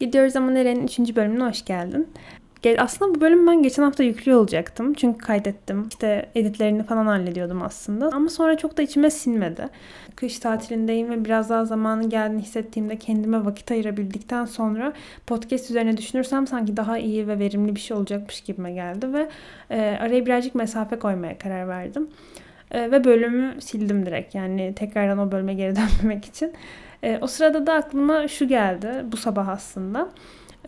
Gidiyoruz ama nerenin 3. bölümüne hoş geldin. Aslında bu bölümü ben geçen hafta yüklüyor olacaktım. Çünkü kaydettim. İşte editlerini falan hallediyordum aslında. Ama sonra çok da içime sinmedi. Kış tatilindeyim ve biraz daha zamanın geldiğini hissettiğimde kendime vakit ayırabildikten sonra podcast üzerine düşünürsem sanki daha iyi ve verimli bir şey olacakmış gibime geldi ve e, araya birazcık mesafe koymaya karar verdim. E, ve bölümü sildim direkt. Yani tekrardan o bölüme geri dönmemek için. E, o sırada da aklıma şu geldi bu sabah aslında.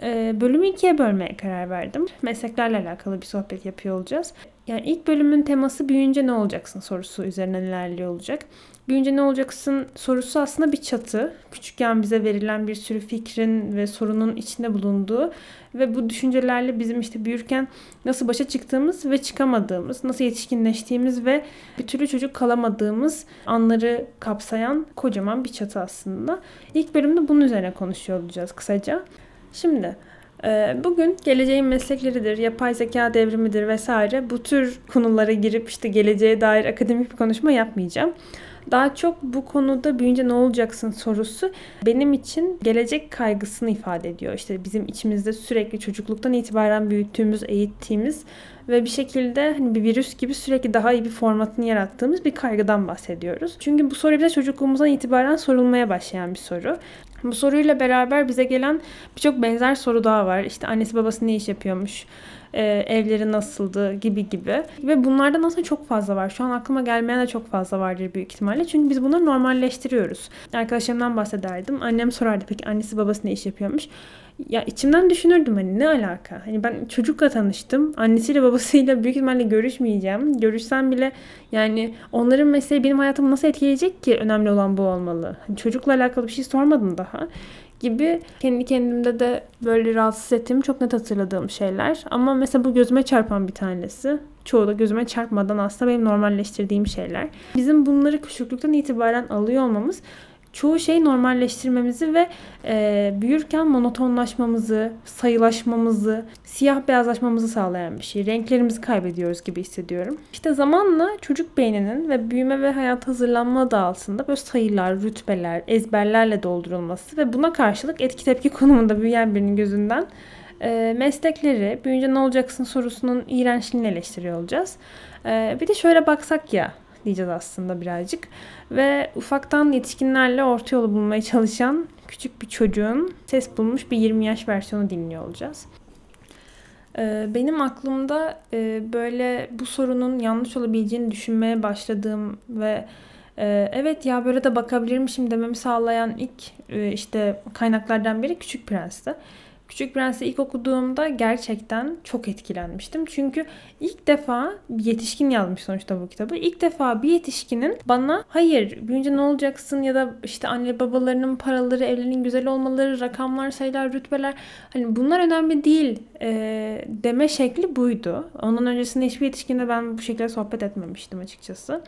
E, bölümü ikiye bölmeye karar verdim. Mesleklerle alakalı bir sohbet yapıyor olacağız. Yani ilk bölümün teması büyüyünce ne olacaksın sorusu üzerinden ilerliyor olacak. Büyünce ne olacaksın sorusu aslında bir çatı. Küçükken bize verilen bir sürü fikrin ve sorunun içinde bulunduğu ve bu düşüncelerle bizim işte büyürken nasıl başa çıktığımız ve çıkamadığımız, nasıl yetişkinleştiğimiz ve bir türlü çocuk kalamadığımız anları kapsayan kocaman bir çatı aslında. İlk bölümde bunun üzerine konuşuyor olacağız kısaca. Şimdi Bugün geleceğin meslekleridir, yapay zeka devrimidir vesaire bu tür konulara girip işte geleceğe dair akademik bir konuşma yapmayacağım. Daha çok bu konuda büyüyünce ne olacaksın sorusu benim için gelecek kaygısını ifade ediyor. İşte bizim içimizde sürekli çocukluktan itibaren büyüttüğümüz, eğittiğimiz ve bir şekilde hani bir virüs gibi sürekli daha iyi bir formatını yarattığımız bir kaygıdan bahsediyoruz. Çünkü bu soru bize çocukluğumuzdan itibaren sorulmaya başlayan bir soru. Bu soruyla beraber bize gelen birçok benzer soru daha var. İşte annesi babası ne iş yapıyormuş? e, evleri nasıldı gibi gibi. Ve bunlardan aslında çok fazla var. Şu an aklıma gelmeyen de çok fazla vardır büyük ihtimalle. Çünkü biz bunları normalleştiriyoruz. Arkadaşlarımdan bahsederdim. Annem sorardı peki annesi babası ne iş yapıyormuş? Ya içimden düşünürdüm hani ne alaka? Hani ben çocukla tanıştım. Annesiyle babasıyla büyük ihtimalle görüşmeyeceğim. Görüşsem bile yani onların mesleği benim hayatımı nasıl etkileyecek ki önemli olan bu olmalı. Hani çocukla alakalı bir şey sormadım daha gibi kendi kendimde de böyle rahatsız ettiğim çok net hatırladığım şeyler. Ama mesela bu gözüme çarpan bir tanesi. Çoğu da gözüme çarpmadan aslında benim normalleştirdiğim şeyler. Bizim bunları küçüklükten itibaren alıyor olmamız çoğu şeyi normalleştirmemizi ve e, büyürken monotonlaşmamızı, sayılaşmamızı, siyah beyazlaşmamızı sağlayan bir şey. Renklerimizi kaybediyoruz gibi hissediyorum. İşte zamanla çocuk beyninin ve büyüme ve hayat hazırlanma adı altında böyle sayılar, rütbeler, ezberlerle doldurulması ve buna karşılık etki tepki konumunda büyüyen birinin gözünden e, meslekleri, büyüyünce ne olacaksın sorusunun iğrençliğini eleştiriyor olacağız. E, bir de şöyle baksak ya diyeceğiz aslında birazcık. Ve ufaktan yetişkinlerle orta yolu bulmaya çalışan küçük bir çocuğun ses bulmuş bir 20 yaş versiyonu dinliyor olacağız. Ee, benim aklımda e, böyle bu sorunun yanlış olabileceğini düşünmeye başladığım ve e, evet ya böyle de bakabilirmişim dememi sağlayan ilk e, işte kaynaklardan biri Küçük Prens'ti. Küçük Prens'i ilk okuduğumda gerçekten çok etkilenmiştim. Çünkü ilk defa bir yetişkin yazmış sonuçta bu kitabı. İlk defa bir yetişkinin bana hayır büyünce ne olacaksın ya da işte anne babalarının paraları, evlerinin güzel olmaları, rakamlar, sayılar, rütbeler hani bunlar önemli değil e, deme şekli buydu. Ondan öncesinde hiçbir yetişkinle ben bu şekilde sohbet etmemiştim açıkçası.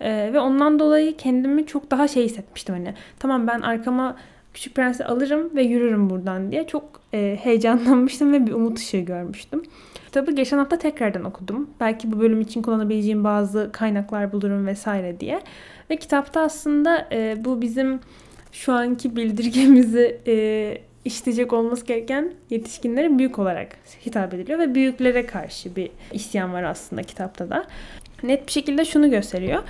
Ee, ve ondan dolayı kendimi çok daha şey hissetmiştim hani. Tamam ben arkama Küçük Prens'i alırım ve yürürüm buradan diye çok e, heyecanlanmıştım ve bir umut ışığı görmüştüm. Kitabı geçen hafta tekrardan okudum. Belki bu bölüm için kullanabileceğim bazı kaynaklar bulurum vesaire diye. Ve kitapta aslında e, bu bizim şu anki bildirgemizi e, işleyecek olması gereken yetişkinlere büyük olarak hitap ediliyor ve büyüklere karşı bir isyan var aslında kitapta da. Net bir şekilde şunu gösteriyor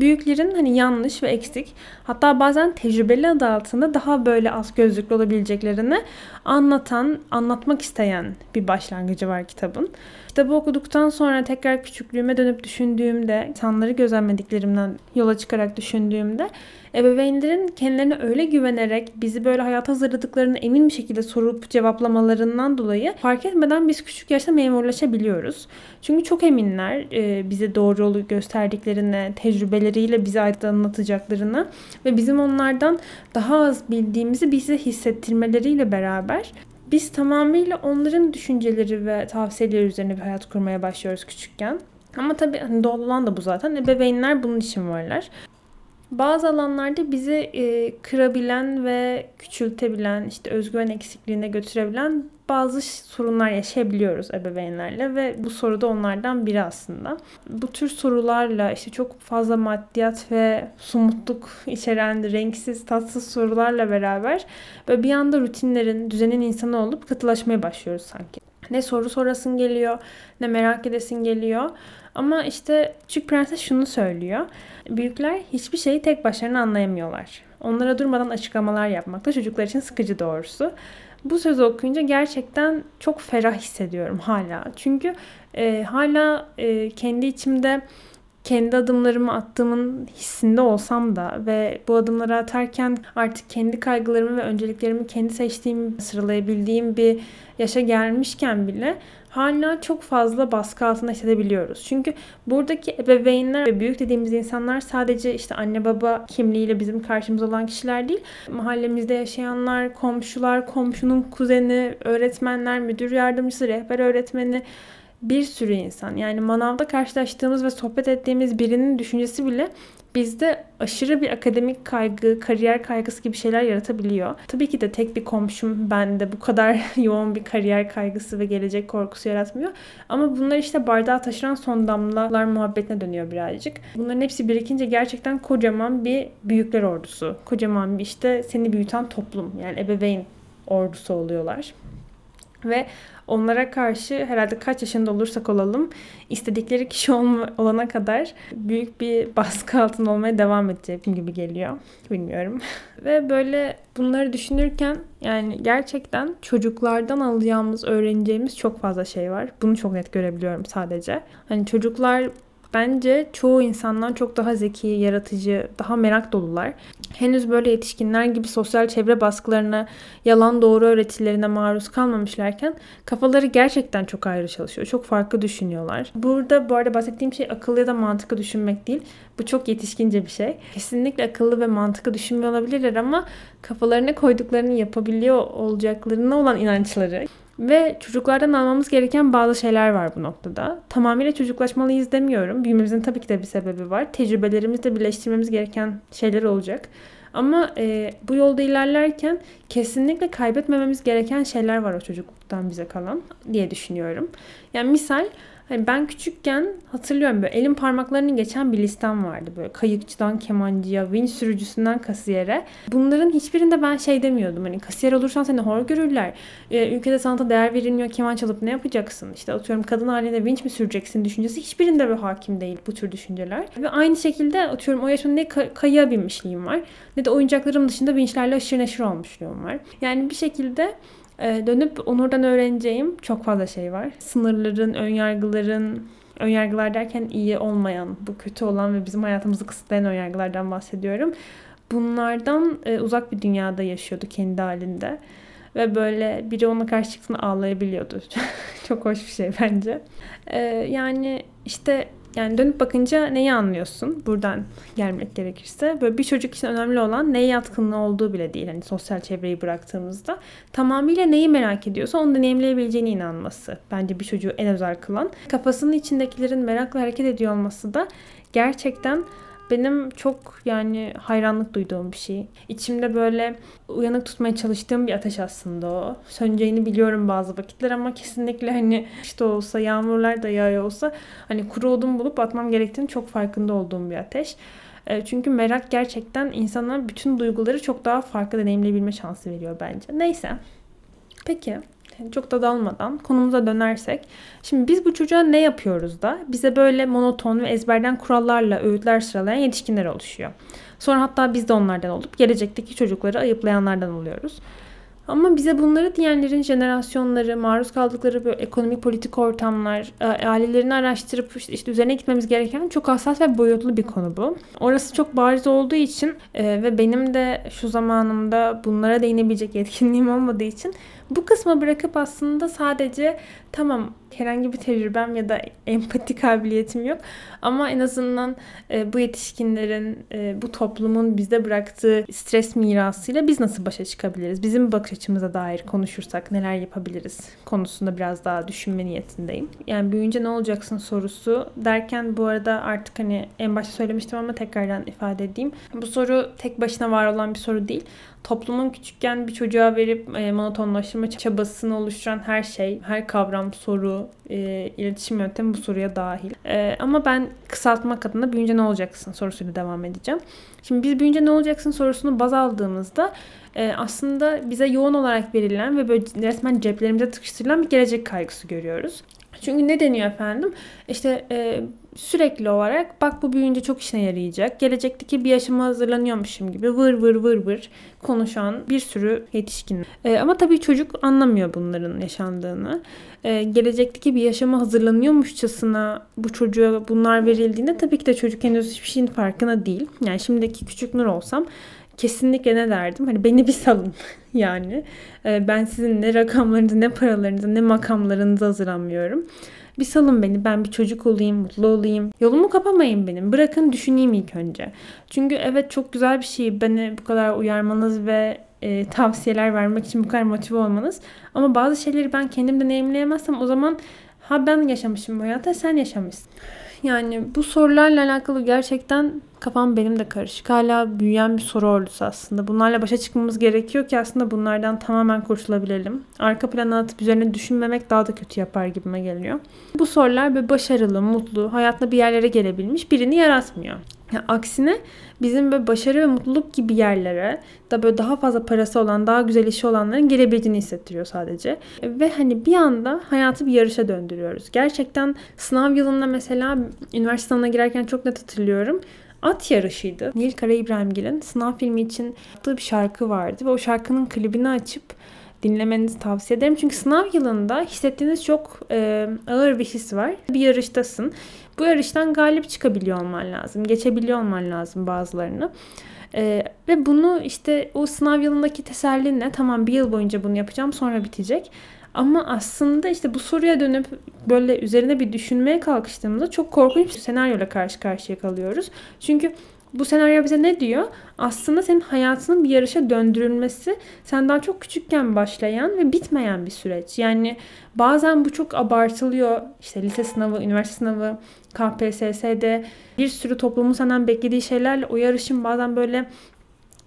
büyüklerin hani yanlış ve eksik hatta bazen tecrübeli adı altında daha böyle az gözlüklü olabileceklerini anlatan, anlatmak isteyen bir başlangıcı var kitabın. Kitabı okuduktan sonra tekrar küçüklüğüme dönüp düşündüğümde, insanları gözlemlediklerimden yola çıkarak düşündüğümde ebeveynlerin kendilerine öyle güvenerek bizi böyle hayata hazırladıklarını emin bir şekilde sorup cevaplamalarından dolayı fark etmeden biz küçük yaşta memurlaşabiliyoruz. Çünkü çok eminler e, bize doğru yolu gösterdiklerine, tecrübeleriyle bize aydınlatacaklarına ve bizim onlardan daha az bildiğimizi bize hissettirmeleriyle beraber biz tamamıyla onların düşünceleri ve tavsiyeleri üzerine bir hayat kurmaya başlıyoruz küçükken. Ama tabii hani doğal olan da bu zaten. Ebeveynler bunun için varlar. Bazı alanlarda bizi e, kırabilen ve küçültebilen, işte özgüven eksikliğine götürebilen bazı sorunlar yaşayabiliyoruz ebeveynlerle ve bu soru da onlardan biri aslında. Bu tür sorularla işte çok fazla maddiyat ve sumutluk içeren renksiz, tatsız sorularla beraber böyle bir anda rutinlerin, düzenin insanı olup katılaşmaya başlıyoruz sanki. Ne soru sorasın geliyor, ne merak edesin geliyor. Ama işte Küçük Prenses şunu söylüyor. Büyükler hiçbir şeyi tek başlarına anlayamıyorlar. Onlara durmadan açıklamalar yapmak da çocuklar için sıkıcı doğrusu. Bu sözü okuyunca gerçekten çok ferah hissediyorum hala. Çünkü e, hala e, kendi içimde kendi adımlarımı attığımın hissinde olsam da ve bu adımları atarken artık kendi kaygılarımı ve önceliklerimi kendi seçtiğim, sıralayabildiğim bir yaşa gelmişken bile hala çok fazla baskı altında hissedebiliyoruz. Çünkü buradaki ebeveynler ve büyük dediğimiz insanlar sadece işte anne baba kimliğiyle bizim karşımıza olan kişiler değil. Mahallemizde yaşayanlar, komşular, komşunun kuzeni, öğretmenler, müdür yardımcısı, rehber öğretmeni, bir sürü insan. Yani manavda karşılaştığımız ve sohbet ettiğimiz birinin düşüncesi bile bizde aşırı bir akademik kaygı, kariyer kaygısı gibi şeyler yaratabiliyor. Tabii ki de tek bir komşum bende bu kadar yoğun bir kariyer kaygısı ve gelecek korkusu yaratmıyor. Ama bunlar işte bardağı taşıran son damlalar muhabbetine dönüyor birazcık. Bunların hepsi birikince gerçekten kocaman bir büyükler ordusu. Kocaman bir işte seni büyüten toplum yani ebeveyn ordusu oluyorlar. Ve onlara karşı herhalde kaç yaşında olursak olalım istedikleri kişi olana kadar büyük bir baskı altında olmaya devam edeceğim gibi geliyor. Bilmiyorum. Ve böyle bunları düşünürken yani gerçekten çocuklardan alacağımız, öğreneceğimiz çok fazla şey var. Bunu çok net görebiliyorum sadece. Hani çocuklar Bence çoğu insandan çok daha zeki, yaratıcı, daha merak dolular. Henüz böyle yetişkinler gibi sosyal çevre baskılarına, yalan doğru öğretilerine maruz kalmamışlarken kafaları gerçekten çok ayrı çalışıyor. Çok farklı düşünüyorlar. Burada bu arada bahsettiğim şey akıllı ya da mantıklı düşünmek değil. Bu çok yetişkince bir şey. Kesinlikle akıllı ve mantıklı düşünmüyor olabilirler ama kafalarına koyduklarını yapabiliyor olacaklarına olan inançları ve çocuklardan almamız gereken bazı şeyler var bu noktada. Tamamıyla çocuklaşmalıyız demiyorum. Büyümemizin tabii ki de bir sebebi var. Tecrübelerimizle birleştirmemiz gereken şeyler olacak. Ama e, bu yolda ilerlerken kesinlikle kaybetmememiz gereken şeyler var o çocukluktan bize kalan diye düşünüyorum. Yani misal Hani ben küçükken hatırlıyorum böyle elim parmaklarını geçen bir listem vardı böyle kayıkçıdan kemancıya, vinç sürücüsünden kasiyere. Bunların hiçbirinde ben şey demiyordum hani kasiyer olursan seni hor görürler. Ee, ülkede sanata değer verilmiyor keman çalıp ne yapacaksın? İşte atıyorum kadın halinde vinç mi süreceksin düşüncesi hiçbirinde bir hakim değil bu tür düşünceler. Ve aynı şekilde atıyorum o yaşımda ne kay- kayığa binmişliğim var ne de oyuncaklarım dışında vinçlerle aşırı neşir olmuşluğum var. Yani bir şekilde ee, dönüp Onur'dan öğreneceğim çok fazla şey var. Sınırların, önyargıların, önyargılar derken iyi olmayan, bu kötü olan ve bizim hayatımızı kısıtlayan önyargılardan bahsediyorum. Bunlardan e, uzak bir dünyada yaşıyordu kendi halinde. Ve böyle biri ona karşı çıktığında ağlayabiliyordu. çok hoş bir şey bence. Ee, yani işte yani dönüp bakınca neyi anlıyorsun? Buradan gelmek gerekirse. Böyle bir çocuk için önemli olan neye yatkınlığı olduğu bile değil. Hani sosyal çevreyi bıraktığımızda. Tamamıyla neyi merak ediyorsa onu deneyimleyebileceğine inanması. Bence bir çocuğu en özel kılan. Kafasının içindekilerin merakla hareket ediyor olması da gerçekten benim çok yani hayranlık duyduğum bir şey. İçimde böyle uyanık tutmaya çalıştığım bir ateş aslında o. Söneceğini biliyorum bazı vakitler ama kesinlikle hani işte olsa yağmurlar da yağıyor olsa hani kuru odun bulup atmam gerektiğini çok farkında olduğum bir ateş. E, çünkü merak gerçekten insana bütün duyguları çok daha farklı deneyimleyebilme şansı veriyor bence. Neyse. Peki çok da dalmadan konumuza dönersek. Şimdi biz bu çocuğa ne yapıyoruz da bize böyle monoton ve ezberden kurallarla öğütler sıralayan yetişkinler oluşuyor. Sonra hatta biz de onlardan olup gelecekteki çocukları ayıplayanlardan oluyoruz. Ama bize bunları diyenlerin jenerasyonları, maruz kaldıkları böyle ekonomik politik ortamlar, e, ailelerini araştırıp işte üzerine gitmemiz gereken çok hassas ve boyutlu bir konu bu. Orası çok bariz olduğu için e, ve benim de şu zamanımda bunlara değinebilecek yetkinliğim olmadığı için bu kısmı bırakıp aslında sadece Tamam herhangi bir tecrübem ya da empati kabiliyetim yok. Ama en azından e, bu yetişkinlerin, e, bu toplumun bizde bıraktığı stres mirasıyla biz nasıl başa çıkabiliriz? Bizim bakış açımıza dair konuşursak neler yapabiliriz konusunda biraz daha düşünme niyetindeyim. Yani büyüyünce ne olacaksın sorusu derken bu arada artık hani en başta söylemiştim ama tekrardan ifade edeyim. Bu soru tek başına var olan bir soru değil toplumun küçükken bir çocuğa verip e, monotonlaştırma çabasını oluşturan her şey, her kavram, soru, e, iletişim yöntemi bu soruya dahil. E, ama ben kısaltmak adına büyünce ne olacaksın sorusuyla devam edeceğim. Şimdi biz büyünce ne olacaksın sorusunu baz aldığımızda e, aslında bize yoğun olarak verilen ve böyle resmen ceplerimize tıkıştırılan bir gelecek kaygısı görüyoruz. Çünkü ne deniyor efendim? İşte e, sürekli olarak bak bu büyüyünce çok işine yarayacak. Gelecekteki bir yaşama hazırlanıyormuşum gibi vır vır vır vır konuşan bir sürü yetişkin. E, ama tabii çocuk anlamıyor bunların yaşandığını. E, gelecekteki bir yaşama hazırlanıyormuşçasına bu çocuğa bunlar verildiğinde tabii ki de çocuk henüz hiçbir şeyin farkına değil. Yani şimdiki küçük Nur olsam kesinlikle ne derdim? Hani beni bir salın yani. E, ben sizin ne rakamlarınızı ne paralarınızı ne makamlarınızı hazırlanmıyorum. Bir salın beni ben bir çocuk olayım, mutlu olayım. Yolumu kapamayın benim. Bırakın düşüneyim ilk önce. Çünkü evet çok güzel bir şey beni bu kadar uyarmanız ve e, tavsiyeler vermek için bu kadar motive olmanız. Ama bazı şeyleri ben kendim deneyimleyemezsem o zaman ha ben yaşamışım bu hayata sen yaşamışsın. Yani bu sorularla alakalı gerçekten kafam benim de karışık. Hala büyüyen bir soru ordusu aslında. Bunlarla başa çıkmamız gerekiyor ki aslında bunlardan tamamen kurtulabilelim. Arka plana atıp üzerine düşünmemek daha da kötü yapar gibime geliyor. Bu sorular böyle başarılı, mutlu, hayatla bir yerlere gelebilmiş birini yaratmıyor. Yani aksine bizim böyle başarı ve mutluluk gibi yerlere da böyle daha fazla parası olan, daha güzel işi olanların gelebildiğini hissettiriyor sadece. Ve hani bir anda hayatı bir yarışa döndürüyoruz. Gerçekten sınav yılında mesela üniversite sınavına girerken çok net hatırlıyorum at yarışıydı. Nil Kara İbrahimgil'in sınav filmi için yaptığı bir şarkı vardı ve o şarkının klibini açıp dinlemenizi tavsiye ederim. Çünkü sınav yılında hissettiğiniz çok e, ağır bir his var. Bir yarıştasın. Bu yarıştan galip çıkabiliyor olman lazım. Geçebiliyor olman lazım bazılarını. Ee, ve bunu işte o sınav yılındaki tesellinle tamam bir yıl boyunca bunu yapacağım sonra bitecek. Ama aslında işte bu soruya dönüp böyle üzerine bir düşünmeye kalkıştığımızda çok korkunç bir senaryoyla karşı karşıya kalıyoruz. Çünkü bu senaryo bize ne diyor? Aslında senin hayatının bir yarışa döndürülmesi sen daha çok küçükken başlayan ve bitmeyen bir süreç. Yani bazen bu çok abartılıyor. İşte lise sınavı, üniversite sınavı, KPSS'de bir sürü toplumun senden beklediği şeylerle o yarışın bazen böyle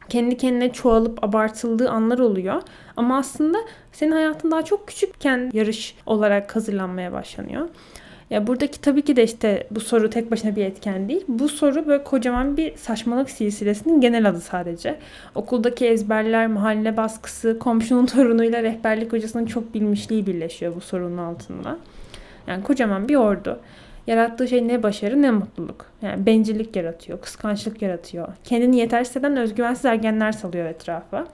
kendi kendine çoğalıp abartıldığı anlar oluyor. Ama aslında senin hayatın daha çok küçükken yarış olarak hazırlanmaya başlanıyor. Ya buradaki tabii ki de işte bu soru tek başına bir etken değil. Bu soru böyle kocaman bir saçmalık silsilesinin genel adı sadece. Okuldaki ezberler, mahalle baskısı, komşunun torunuyla rehberlik hocasının çok bilmişliği birleşiyor bu sorunun altında. Yani kocaman bir ordu. Yarattığı şey ne başarı ne mutluluk. Yani bencillik yaratıyor, kıskançlık yaratıyor. Kendini yetersiz hisseden özgüvensiz ergenler salıyor etrafa.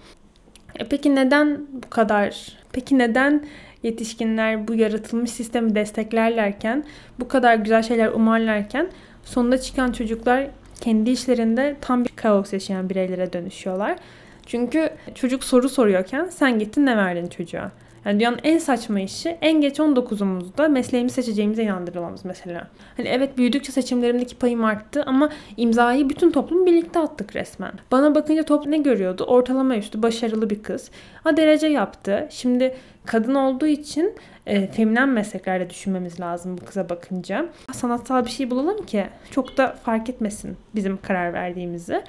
E peki neden bu kadar? Peki neden yetişkinler bu yaratılmış sistemi desteklerlerken, bu kadar güzel şeyler umarlarken sonunda çıkan çocuklar kendi işlerinde tam bir kaos yaşayan bireylere dönüşüyorlar. Çünkü çocuk soru soruyorken sen gittin ne verdin çocuğa? Yani dünyanın en saçma işi en geç 19'umuzda mesleğimizi seçeceğimize inandırılmamız mesela. Hani evet büyüdükçe seçimlerimdeki payım arttı ama imzayı bütün toplum birlikte attık resmen. Bana bakınca toplum ne görüyordu? Ortalama üstü başarılı bir kız. Ha derece yaptı. Şimdi kadın olduğu için e, feminen mesleklerde düşünmemiz lazım bu kıza bakınca. Sanatsal bir şey bulalım ki çok da fark etmesin bizim karar verdiğimizi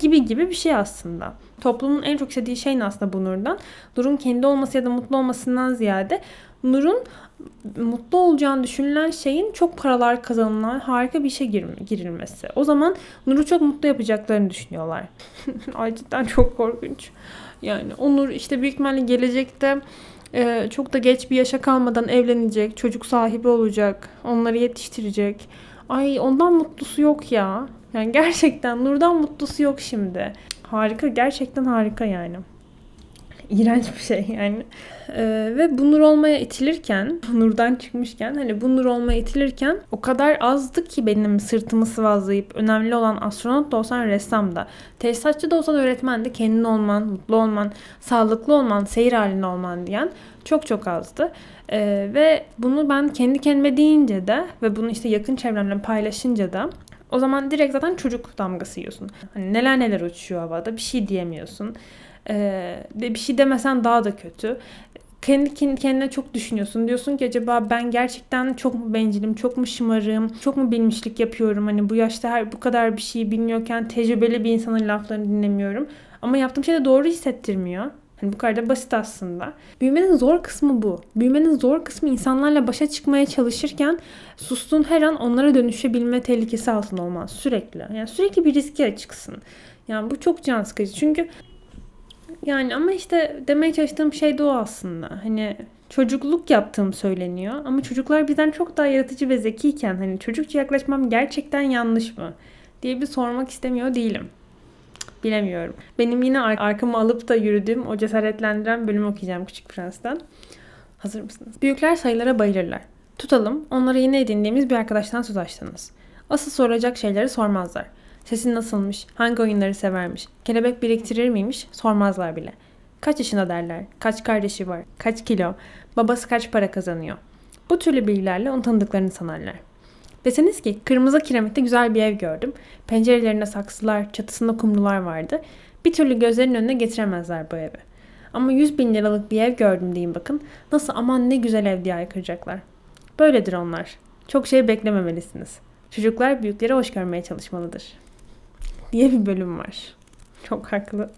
gibi gibi bir şey aslında. Toplumun en çok istediği şey aslında bu Nur'dan? Nur'un kendi olması ya da mutlu olmasından ziyade Nur'un mutlu olacağını düşünülen şeyin çok paralar kazanılan harika bir işe girilmesi. O zaman Nur'u çok mutlu yapacaklarını düşünüyorlar. Ay cidden çok korkunç. Yani Onur işte büyük ihtimalle gelecekte e, çok da geç bir yaşa kalmadan evlenecek, çocuk sahibi olacak, onları yetiştirecek. Ay ondan mutlusu yok ya. Yani gerçekten Nur'dan mutlusu yok şimdi. Harika. Gerçekten harika yani. iğrenç bir şey yani. Ee, ve bu nur olmaya itilirken, nurdan çıkmışken hani bu nur olmaya itilirken o kadar azdı ki benim sırtımı sıvazlayıp önemli olan astronot da olsan ressam da, tesisatçı da olsan öğretmen de kendin olman, mutlu olman, sağlıklı olman, seyir halinde olman diyen çok çok azdı. Ee, ve bunu ben kendi kendime deyince de ve bunu işte yakın çevremle paylaşınca da o zaman direkt zaten çocuk damgası yiyorsun. Hani neler neler uçuyor havada bir şey diyemiyorsun. Ee, bir şey demesen daha da kötü. Kendi kendine çok düşünüyorsun. Diyorsun ki acaba ben gerçekten çok mu bencilim, çok mu şımarığım, çok mu bilmişlik yapıyorum? Hani bu yaşta her bu kadar bir şey bilmiyorken tecrübeli bir insanın laflarını dinlemiyorum. Ama yaptığım şey de doğru hissettirmiyor. Hani bu kadar da basit aslında. Büyümenin zor kısmı bu. Büyümenin zor kısmı insanlarla başa çıkmaya çalışırken sustuğun her an onlara dönüşebilme tehlikesi altında olman sürekli. Yani sürekli bir riske açıksın. Yani bu çok can sıkıcı. Çünkü yani ama işte demeye çalıştığım şey de o aslında. Hani çocukluk yaptığım söyleniyor ama çocuklar bizden çok daha yaratıcı ve zekiyken hani çocukça yaklaşmam gerçekten yanlış mı diye bir sormak istemiyor değilim. Bilemiyorum. Benim yine ar- arkamı alıp da yürüdüğüm o cesaretlendiren bölümü okuyacağım Küçük Prens'ten. Hazır mısınız? Büyükler sayılara bayılırlar. Tutalım, onlara yeni edindiğimiz bir arkadaştan söz açtınız. Asıl soracak şeyleri sormazlar. Sesin nasılmış, hangi oyunları severmiş, kelebek biriktirir miymiş sormazlar bile. Kaç yaşında derler, kaç kardeşi var, kaç kilo, babası kaç para kazanıyor. Bu türlü bilgilerle onu tanıdıklarını sanarlar. Deseniz ki kırmızı kiremitte güzel bir ev gördüm. Pencerelerinde saksılar, çatısında kumrular vardı. Bir türlü gözlerinin önüne getiremezler bu evi. Ama 100 bin liralık bir ev gördüm deyin bakın. Nasıl aman ne güzel ev diye aykıracaklar. Böyledir onlar. Çok şey beklememelisiniz. Çocuklar büyükleri hoş görmeye çalışmalıdır. Diye bir bölüm var. Çok haklı.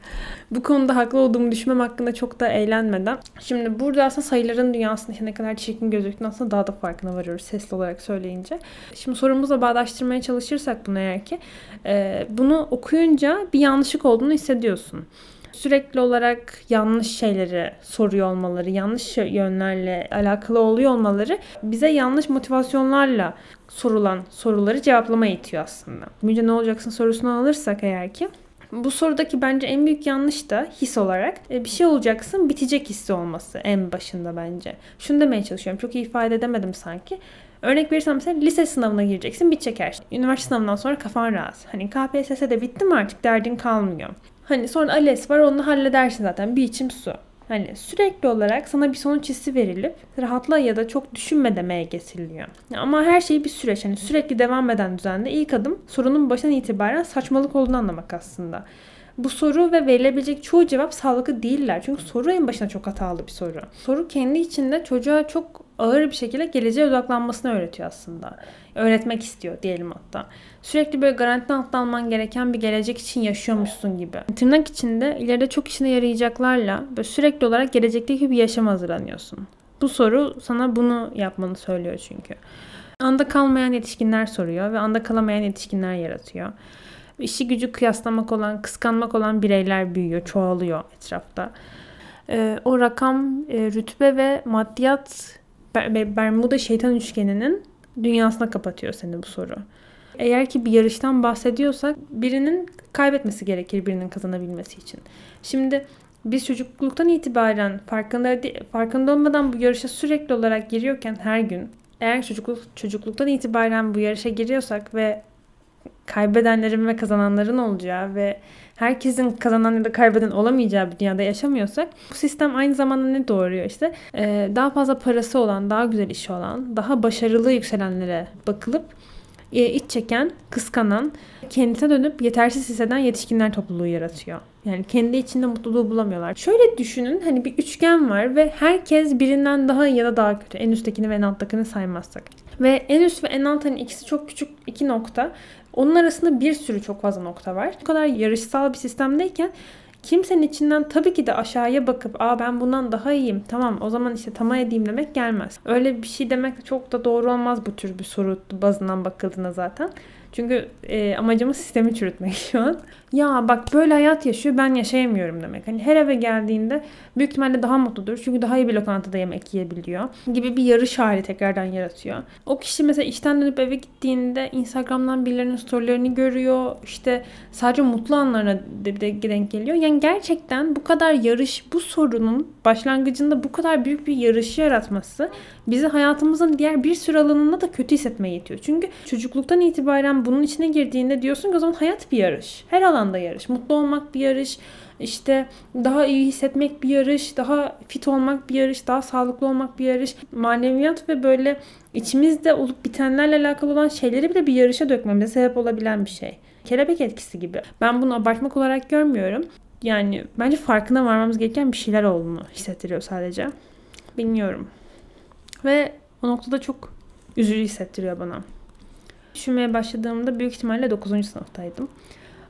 Bu konuda haklı olduğumu düşünmem hakkında çok da eğlenmeden. Şimdi burada aslında sayıların dünyasında ne kadar çirkin gözüktüğünü aslında daha da farkına varıyoruz sesli olarak söyleyince. Şimdi sorumuzla bağdaştırmaya çalışırsak bunu eğer ki e, bunu okuyunca bir yanlışlık olduğunu hissediyorsun sürekli olarak yanlış şeyleri soruyor olmaları, yanlış yönlerle alakalı oluyor olmaları bize yanlış motivasyonlarla sorulan soruları cevaplamaya itiyor aslında. Müce ne olacaksın sorusunu alırsak eğer ki bu sorudaki bence en büyük yanlış da his olarak e, bir şey olacaksın bitecek hissi olması en başında bence. Şunu demeye çalışıyorum. Çok iyi ifade edemedim sanki. Örnek verirsem mesela lise sınavına gireceksin bitecek her şey. Üniversite sınavından sonra kafan rahat. Hani KPSS'de bitti mi artık derdin kalmıyor. Hani sonra ALES var onu halledersin zaten bir içim su. Hani sürekli olarak sana bir sonuç hissi verilip rahatla ya da çok düşünme demeye getiriliyor. Ama her şey bir süreç. Hani sürekli devam eden düzende ilk adım sorunun başından itibaren saçmalık olduğunu anlamak aslında. Bu soru ve verilebilecek çoğu cevap sağlıklı değiller. Çünkü soru en başına çok hatalı bir soru. Soru kendi içinde çocuğa çok ağır bir şekilde geleceğe odaklanmasını öğretiyor aslında. Öğretmek istiyor diyelim hatta. Sürekli böyle garantiden alttan alman gereken bir gelecek için yaşıyormuşsun gibi. Tırnak içinde ileride çok işine yarayacaklarla böyle sürekli olarak gelecekteki bir yaşama hazırlanıyorsun. Bu soru sana bunu yapmanı söylüyor çünkü. Anda kalmayan yetişkinler soruyor ve anda kalamayan yetişkinler yaratıyor. İşi gücü kıyaslamak olan, kıskanmak olan bireyler büyüyor, çoğalıyor etrafta. Ee, o rakam, e, rütbe ve maddiyat Bermuda şeytan üçgeninin dünyasına kapatıyor seni bu soru. Eğer ki bir yarıştan bahsediyorsak birinin kaybetmesi gerekir birinin kazanabilmesi için. Şimdi biz çocukluktan itibaren farkında farkında olmadan bu yarışa sürekli olarak giriyorken her gün eğer çocukluk çocukluktan itibaren bu yarışa giriyorsak ve kaybedenlerin ve kazananların olacağı ve herkesin kazanan ya da kaybeden olamayacağı bir dünyada yaşamıyorsak bu sistem aynı zamanda ne doğuruyor işte ee, daha fazla parası olan, daha güzel işi olan, daha başarılı yükselenlere bakılıp e, iç çeken, kıskanan, kendisine dönüp yetersiz hisseden yetişkinler topluluğu yaratıyor. Yani kendi içinde mutluluğu bulamıyorlar. Şöyle düşünün hani bir üçgen var ve herkes birinden daha ya da daha kötü. En üsttekini ve en alttakini saymazsak. Ve en üst ve en alt hani ikisi çok küçük iki nokta. Onun arasında bir sürü çok fazla nokta var. Bu kadar yarışsal bir sistemdeyken kimsenin içinden tabii ki de aşağıya bakıp aa ben bundan daha iyiyim tamam o zaman işte tamam edeyim demek gelmez. Öyle bir şey demek de çok da doğru olmaz bu tür bir soru bazından bakıldığında zaten. Çünkü e, amacımız sistemi çürütmek şu an. Ya bak böyle hayat yaşıyor ben yaşayamıyorum demek. Hani her eve geldiğinde büyük ihtimalle daha mutludur. Çünkü daha iyi bir lokantada yemek yiyebiliyor. Gibi bir yarış hali tekrardan yaratıyor. O kişi mesela işten dönüp eve gittiğinde Instagram'dan birilerinin storylerini görüyor. İşte sadece mutlu anlarına de, de denk geliyor. Yani gerçekten bu kadar yarış, bu sorunun başlangıcında bu kadar büyük bir yarışı yaratması bizi hayatımızın diğer bir sürü alanında da kötü hissetmeye itiyor. Çünkü çocukluktan itibaren bunun içine girdiğinde diyorsun ki o zaman hayat bir yarış. Her alanda yarış. Mutlu olmak bir yarış. İşte daha iyi hissetmek bir yarış, daha fit olmak bir yarış, daha sağlıklı olmak bir yarış. Maneviyat ve böyle içimizde olup bitenlerle alakalı olan şeyleri bile bir yarışa dökmemize sebep olabilen bir şey. Kelebek etkisi gibi. Ben bunu abartmak olarak görmüyorum. Yani bence farkına varmamız gereken bir şeyler olduğunu hissettiriyor sadece. Bilmiyorum. Ve o noktada çok üzücü hissettiriyor bana. Düşünmeye başladığımda büyük ihtimalle 9. sınıftaydım.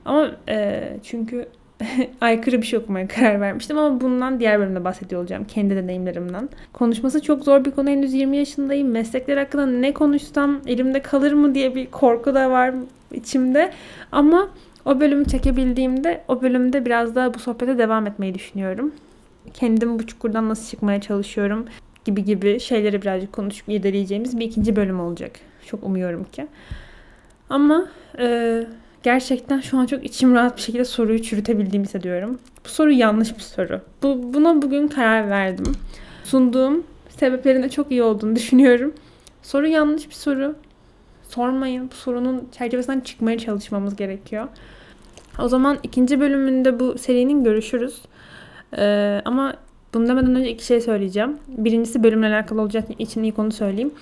Ama e, çünkü aykırı bir şey okumaya karar vermiştim ama bundan diğer bölümde bahsediyor olacağım. Kendi deneyimlerimden. Konuşması çok zor bir konu. Henüz 20 yaşındayım. Meslekler hakkında ne konuşsam elimde kalır mı diye bir korku da var içimde. Ama o bölümü çekebildiğimde o bölümde biraz daha bu sohbete devam etmeyi düşünüyorum. Kendim bu çukurdan nasıl çıkmaya çalışıyorum gibi gibi şeyleri birazcık konuşup irdeleyeceğimiz bir ikinci bölüm olacak. Çok umuyorum ki. Ama e, gerçekten şu an çok içim rahat bir şekilde soruyu çürütebildiğimi hissediyorum. Bu soru yanlış bir soru. Bu, buna bugün karar verdim. Sunduğum sebeplerinde çok iyi olduğunu düşünüyorum. Soru yanlış bir soru. Sormayın. Bu sorunun çerçevesinden çıkmaya çalışmamız gerekiyor. O zaman ikinci bölümünde bu serinin görüşürüz. Ee, ama bunu demeden önce iki şey söyleyeceğim. Birincisi bölümle alakalı olacak için ilk onu söyleyeyim.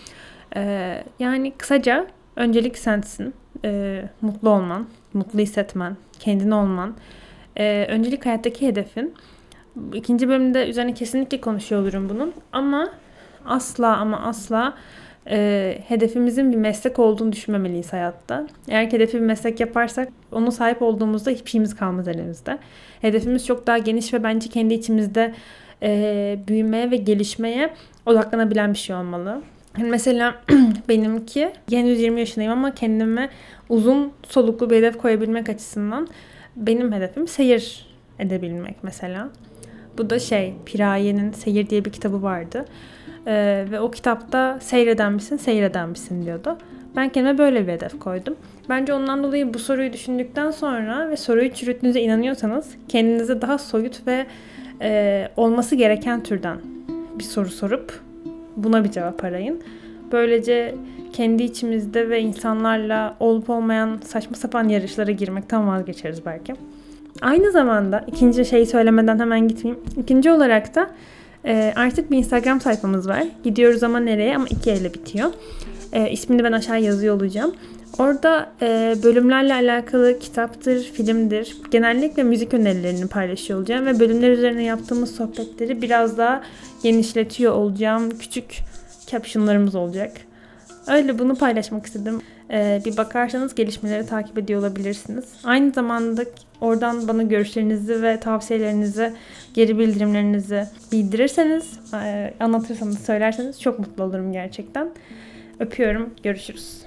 Ee, yani kısaca öncelik sensin. Ee, mutlu olman, mutlu hissetmen, kendin olman. Ee, öncelik hayattaki hedefin. İkinci bölümde üzerine kesinlikle konuşuyor olurum bunun. Ama asla ama asla e, hedefimizin bir meslek olduğunu düşünmemeliyiz hayatta. Eğer ki hedefi bir meslek yaparsak onu sahip olduğumuzda hiçbir şeyimiz kalmaz elimizde. Hedefimiz çok daha geniş ve bence kendi içimizde e, büyümeye ve gelişmeye odaklanabilen bir şey olmalı. Yani mesela benimki henüz 20 yaşındayım ama kendime uzun soluklu bir hedef koyabilmek açısından benim hedefim seyir edebilmek mesela. Bu da şey Piraye'nin Seyir diye bir kitabı vardı. Ee, ve o kitapta seyreden misin, seyreden misin diyordu. Ben kendime böyle bir hedef koydum. Bence ondan dolayı bu soruyu düşündükten sonra ve soruyu çürüttüğünüze inanıyorsanız kendinize daha soyut ve e, olması gereken türden bir soru sorup buna bir cevap arayın. Böylece kendi içimizde ve insanlarla olup olmayan saçma sapan yarışlara girmekten vazgeçeriz belki. Aynı zamanda ikinci şeyi söylemeden hemen gitmeyeyim. İkinci olarak da e, artık bir Instagram sayfamız var. Gidiyoruz ama nereye ama iki elle bitiyor. E, ismini ben aşağı yazıyor olacağım. Orada e, bölümlerle alakalı kitaptır, filmdir, genellikle müzik önerilerini paylaşıyor olacağım ve bölümler üzerine yaptığımız sohbetleri biraz daha genişletiyor olacağım. Küçük captionlarımız olacak. Öyle bunu paylaşmak istedim. Ee, bir bakarsanız gelişmeleri takip ediyor olabilirsiniz. Aynı zamanda oradan bana görüşlerinizi ve tavsiyelerinizi, geri bildirimlerinizi bildirirseniz, e, anlatırsanız, söylerseniz çok mutlu olurum gerçekten. Öpüyorum. Görüşürüz.